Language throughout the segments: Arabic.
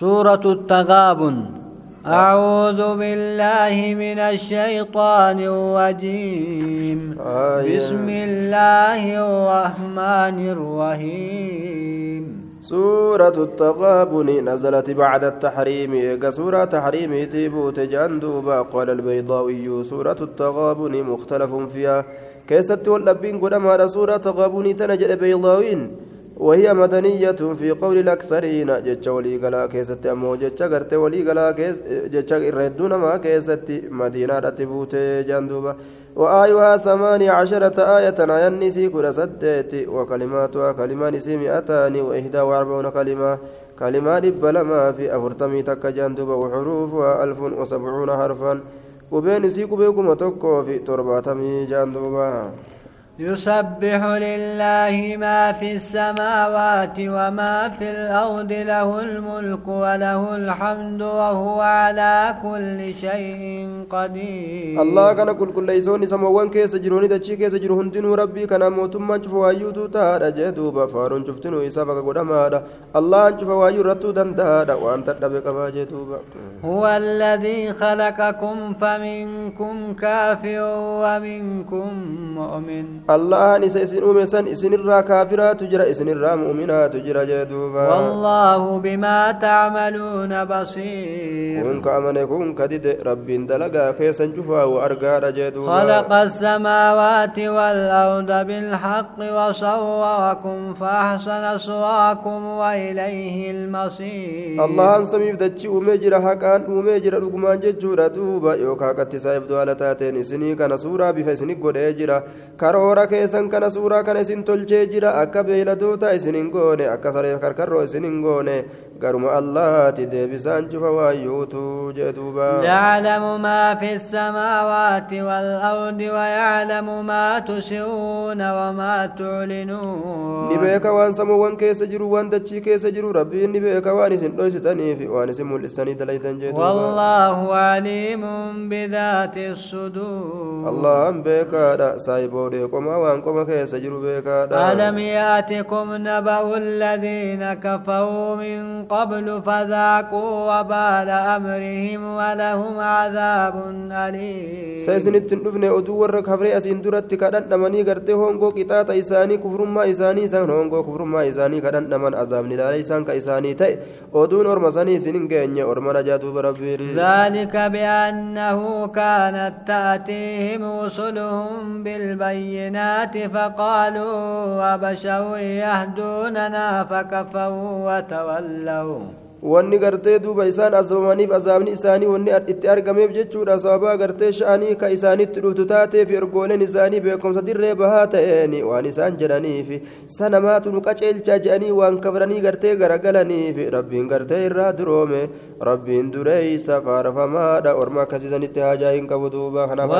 سورة التغابن. أعوذ بالله من الشيطان الرجيم. آية. بسم الله الرحمن الرحيم. سورة التغابن نزلت بعد التحريم. إيجا سورة تحريم تيبوت جندوبا قال البيضاوي سورة التغابن مختلف فيها. كيست واللبين قدما سورة تغابن تنجد بيضاوين. وهي مدنية في قول الأكثرين جتش ولي قلا كيست أمو جتش قرت ولي قلا كيس جتش إردون ما كيست مدينة تبوت جندوبا وآيها ثمانية عشرة آية آية نسي كل سدت وكلماتها كلمة نسي مئتان وإحدى وأربعون كلمة. كلمات بلما في أفرتمي تك جندوبا وحروفها ألف وسبعون حرفا. وبين نسي كبيكم تكو في ترباتمي جندوبا يسبح لله ما في السماوات وما في الأرض له الملك وله الحمد وهو على كل شيء قدير. الله كان كل كل ليسون سموان كيس جروني دچي كيس جرو هندنو ربي كان موتما شوف وايو تو تا جدوبا فارون شفتنو يسابك غدما الله شوف وايو رتو دندا وان تدبك با. جدوبا هو الذي خلقكم فمنكم كافر ومنكم مؤمن. الله نسى إسن أمسن إسن الرا كافرة تجرى إسن الرا مؤمنة تجرى جدوبا والله بما تعملون بصير كن كأمن كن كدد رب دلقا كيسا جفا وأرقا جدوبا خلق السماوات والأرض بالحق وصوركم فأحسن صوركم وإليه المصير الله سميف دچي أمجر حقان أمجر رقمان ججورة دوبا يوكا قتسا يبدو على تاتين إسني كان سورة بفسني قد يجرى كرورا كيسن كان سورة كان إسن تلچي جرى أكا بيلدوتا إسنين غوني أكا سريف كركرو إسنين غوني قرم الله تدبسان شوف وايوتو جدوبا. يعلم ما في السماوات والأرض ويعلم ما تسرون وما تعلنون. نبيك وان سمو وان كيس جرو وان دچي كيس جرو ربي نبيك وان اسن دوستني في وان اسن ملسني دليتن جدوبا. والله عليم بذات الصدور. الله ام بيكا سايبو دي قما وان قما كيس جرو بيكا ألم يأتكم نبأ الذين كفروا من قبل فذاقوا وبال أمرهم ولهم عذاب أليم. سيسن التنفن أدو ورق حفري أسين دورت كدن نماني غرت هونغو كتا تيساني كفر ما إساني سان هونغو كفر ما إساني كدن نمان عذاب نلا إسان كإساني تي. أدو نور مساني سنين كأني أرما نجاتو بربير ذلك بأنه كانت تأتيهم وصلهم بالبينات فقالوا وبشوا يهدوننا فكفوا وتولوا. Tchau. Wanni gartee duuba isaan azabamaniif azaabni isaanii wanni itti argameef jechuudha sababaa gartee sha'anii ka isaanitti dhuftu taateef ergooleen isaanii beekumsa dirree bahaa ta'een waan isaan jedhaniif sanamaatu nu qaceelchaa jedhanii waan kafranii gartee garagalaniif rabbiin gartee irraa duroome rabbiin dureeysa faarfamaadha orma akkasiisanitti haajaa hin qabu duuba kanaaf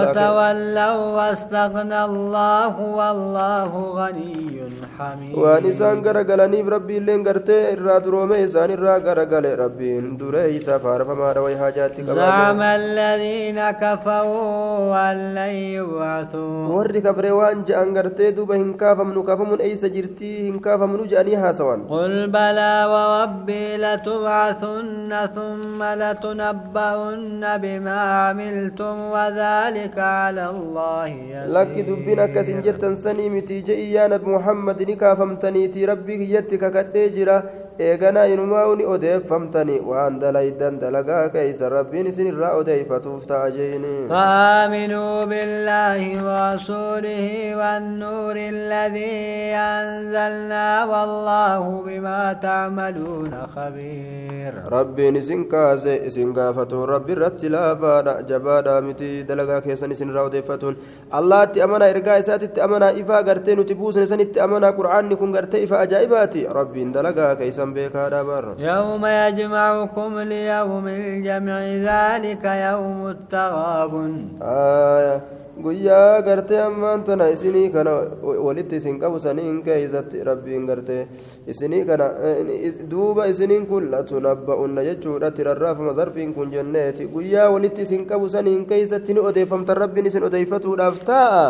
waan isaan garagalaniif rabbiilleen gartee irraa duroome isaan irraa garagale rabbiin dureeysa faarfamaadha way haajaatti زعم الذين كفروا أن لن يبعثوا warri kabree waan je'an gartee duuba hin kaafamnu kaafamuun eeysa jirtii hin kaafamnu je'anii haasawan قل بلى وربي لتبعثن ثم لتنبؤن بما عملتم وذلك على الله يسير miti je'i yaa nabi muhammad ni kaafamtaniiti rabbii kiyyatti kakadhee jira eeganaa inumaa ni odeeffamtani waan dalaydan dalagaa keeysa rabbiin isin irraa odeeffatuuf ta'a jeeni فآمنوا بالله ورسوله والنور الذي أنزلنا والله بما تعملون خبير rabbiin isin kaase isin gaafatuun rabbi irratti laafaadha jabaadha miti dalagaa keessan isin irraa odeeffatuun allaatti amanaa ergaa isaatitti amanaa ifaa gartee nuti buusne sanitti amanaa qur'aanni kun gartee ifa ajaa'ibaati rabbiin dalagaa keeysan beekaadha barra يوم يجمعكم ليوم الجمع ذلك يوم التغابن Aayaa, guyyaa gartee ammaan tana isinii kana walitti isin qabu saniin keeysatti rabbiin gartee isinii kana eh, duuba isiniin kun latunabba'unna jechuudhatti rarraafama zarfiin kun jenneeti guyyaa walitti isin qabu saniin keeysatti ni odeeffamtan rabbiin isin odeeffatuudhaaf taa'a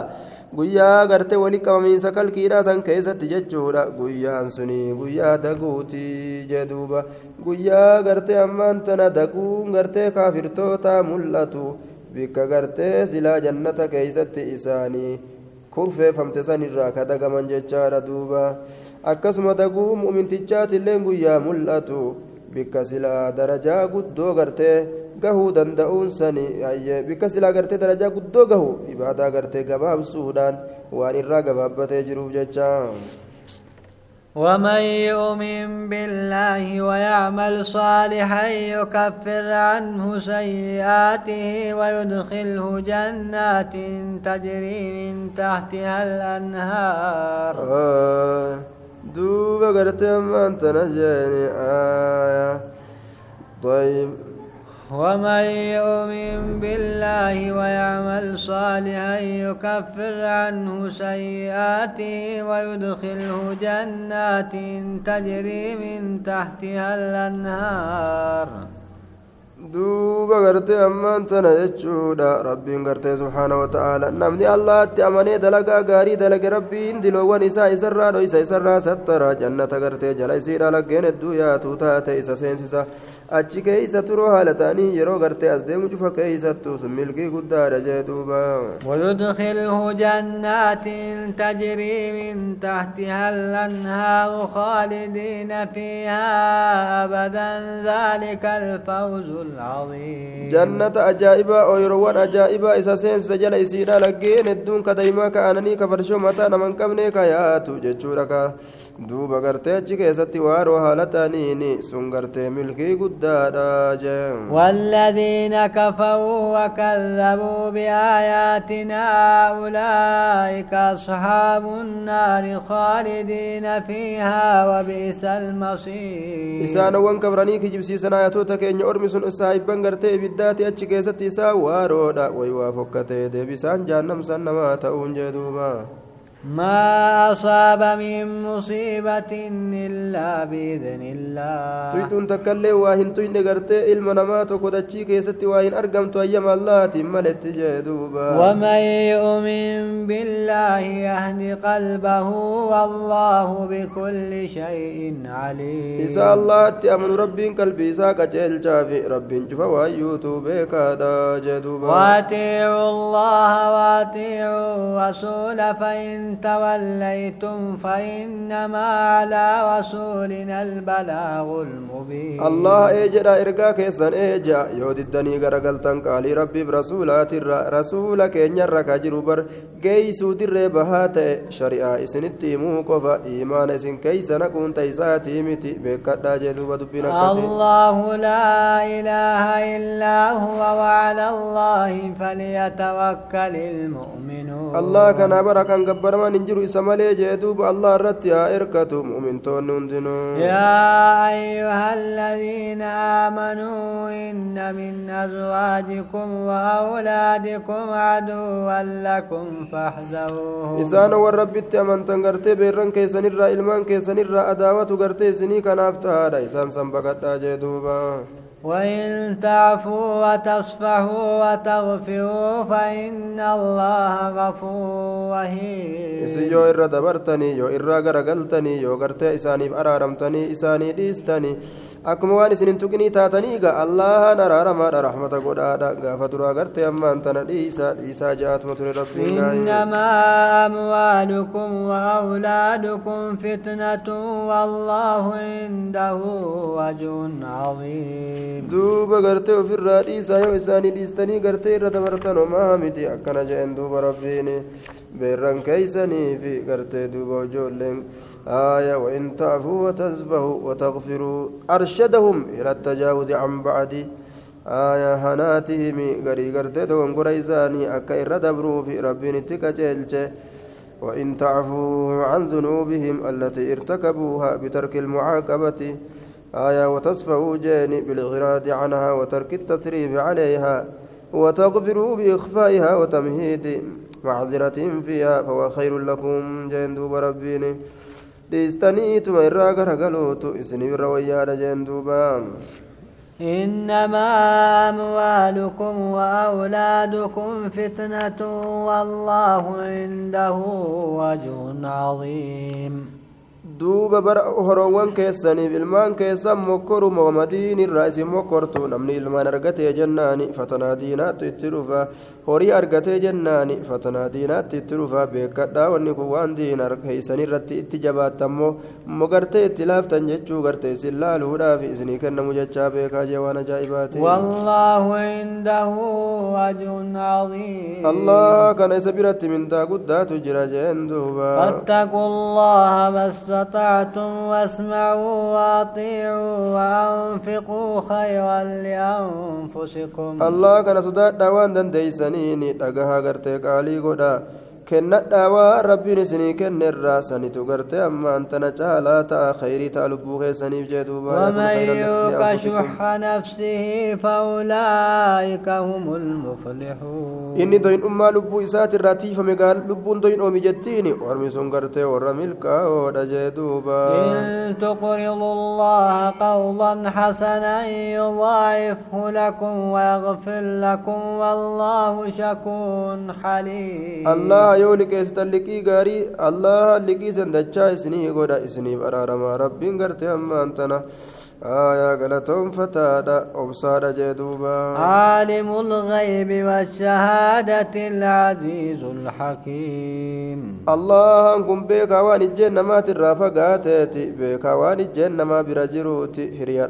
guyyaa gartee wali qabamiinsa kalkiidhaa san keessatti jechuudha. Guyyaan suni guyyaa daguutii jedhuuba guyyaa gartee ammaan tana daguun gartee kaafirtoota mul'atu. Bikka gartee silaa jannata keeysatti isaanii kurfeeffamte sanirraa ka dagaman jechaadha duuba. Akkasuma daguu mu'mintichaatillee guyyaa mul'atu. Bikka silaa darajaa guddoo gartee gahuu danda'uun sani bikka silaa gartee darajaa guddoo gahu ibaadaa gartee gabaabsuudhaan waan irraa gabaabbatee jiruuf jecha ومن يؤمن بالله ويعمل صالحا يكفر عنه سيئاته ويدخله جنات تجري من تحتها الأنهار آه دوبا قرت ما انت نجاني آية طيب ومن يؤمن بالله ويعمل صالحا يكفر عنه سيئاته ويدخله جنات تجري من تحتها الأنهار. Duuba gartee ammaan tana jechuudha rabbiin gartee subhaana wata'aala namni allaatti amanee dalagaa gaarii dalage rabbiin diloowwan isaa isarraa dhoysa isarraa sattara jannata gartee jala isiidha laggeen hedduu yaatu taate isa seensisa achi keeysa turoo haala ta'anii yeroo gartee as deemu cufa keeysattu sun milkii guddaadha jee duuba ويدخله جنات تجري من تحتها الأنهار خالدين فيها أبدا ذلك الفوز العظيم. جنة أجائبا أويروان أجائبا إسا سينس جل إسيدا لقين الدون كديما كأنني كفرشو متى نمن كمني كياتو جتشوركا duuba gartee achi keessatti waaroo haala ta'aniini sun gartee milkii guddaadha jee والذين كفروا وكذبوا بآياتنا أولئك أصحاب النار خالدين فيها وبئس المصير إسان وان كبراني كجب سيسنا يتوتا كين أرمسون إسايبان غرتي بداتي أتش كيست إسا وارودا ويوافقتي دي بسان جانم سنما تأون جدوبا ما أصاب من مصيبة إلا بإذن الله. تويتون تكالي واهن توي نغرتي المنامات وكودتشي كيستي واهن أرقم توي الله تملت جدوبا. ومن يؤمن بالله يهد قلبه والله بكل شيء عليم. إذا الله تأمن ربي قلبي ساك جيل جافي ربي جفا ويوتو بك جدوبا. واتيعوا الله واتيعوا رسول فإن توليتم فإنما على رسولنا البلاغ المبين. الله إجرا إرقا كيسا إجا. يود الدني غرقل تنقالي ربي برسولات الر... رسولك ينرك جروبر. قيسو در بهات شريعة إسن التيموك فإيمان إسن كيسا نكون تيساتي متي بكتا جذوب دبنا الله لا إله إلا هو. وعلى الله فليتوكل المؤمنون. Kan gabbaraman hin jiru isa malee jee duuba allah irratti haa erkatu mu'mintoonni hundinuu يا أيها الذين آمنوا إن من أزواجكم وأولادكم عدوا لكم فاحذروهم wan rabbitti amantan gartee beerran keessanirraa ilmaan keessanirraa adaawatu gartee isinii kanaaf tahaadha isaan san baqadhaa jee duuba وإن تعفوا وتصفحوا وتغفروا فإن الله غفور رحيم. إسي يو إرى دبرتني يو إرى غرقلتني يو غرت إساني فأرارمتني إساني ديستني أكم سنين تكني تاتني غا الله نرى رحمة قد آداء غافتر وغرت أما أنت ديسا جات مطر ربي إنما أموالكم وأولادكم فتنة والله عنده وجه عظيم. Duuba gartee ofirraa dhiisaa yoo isaanii dhiistanii gartee irra dabartan homaa miti akkana jeen duuba rabbiin beerran keeysanii fi gartee duuba ijoolleen آية وإن تعفوا وتصفحوا وتغفروا أرشدهم إلى التجاوز عن بعد آية هناتهم غري غرتي دون قريزاني أكا إردبروا في ربي نتكا وإن تعفوا عن ذنوبهم التي ارتكبوها بترك المعاقبة آية وتصفوا جاني بالإغراض عنها وترك التثريب عليها وتغفروا بإخفائها وتمهيد معذرة فيها فهو خير لكم جندوب irraa garagaluutu isinif irra wayyaadha jeen duuba إنما أموالكم وأولادكم فتنة والله عنده وجه عظيم. Duuba bara horoowwan keessaniif ilmaan keessan mokkoruma wamadiin irraa isin mokkortu namni ilmaan argatee jennaani fatanaa diinaattu itti dhufa horii argatee jennaani fatanaa diinaatti itti dhufa beekadhaa wanni kun waan diin keeysan irratti itti jabaattammoo mogartee itti laaftan jechuu gartee isin laaluudhaaf isinii kennamu jechaa beekaa jee waan ajaa'ibaati allah kana isa biratti mindaa guddaatu jira jeen duuba استطعتم واسمعوا واطيعوا وأنفقوا خيرا لأنفسكم allah kana sodaadhaa waan dandeeysaniini dhagahaa gartee qaalii godha kennadhaa waan rabbiin isinii kenne irraa sanitu gartee ammaan tana caalaa ta'a khayrii ta'a lubbuu keessaniif jee duuba ومن يوق شح نفسه فأولئك هم المفلحون inni doyin dhummaa lubbuu isaati irraa tiifame gaal lubbuun doyin oomi jettiini warmi sun gartee warra milkaa'oodha jee duuba إن تقرضوا الله قرضا حسنا يضاعفه لكم ويغفر لكم والله شكور حليم allah yoo liqeessitan liqii gaarii allah liqii san dachaa isinii godha isiniif araaramaa rabbiin gartee ammaan tana aayaa galatoonfataadha obsaadha jee duuba عالم الغيب والشهادة العزيز الحكيم allahan kun beekaa waan ijjeen namaatirraa fagaateeti beekaa waan ijjeen namaa bira jiruuti hiriya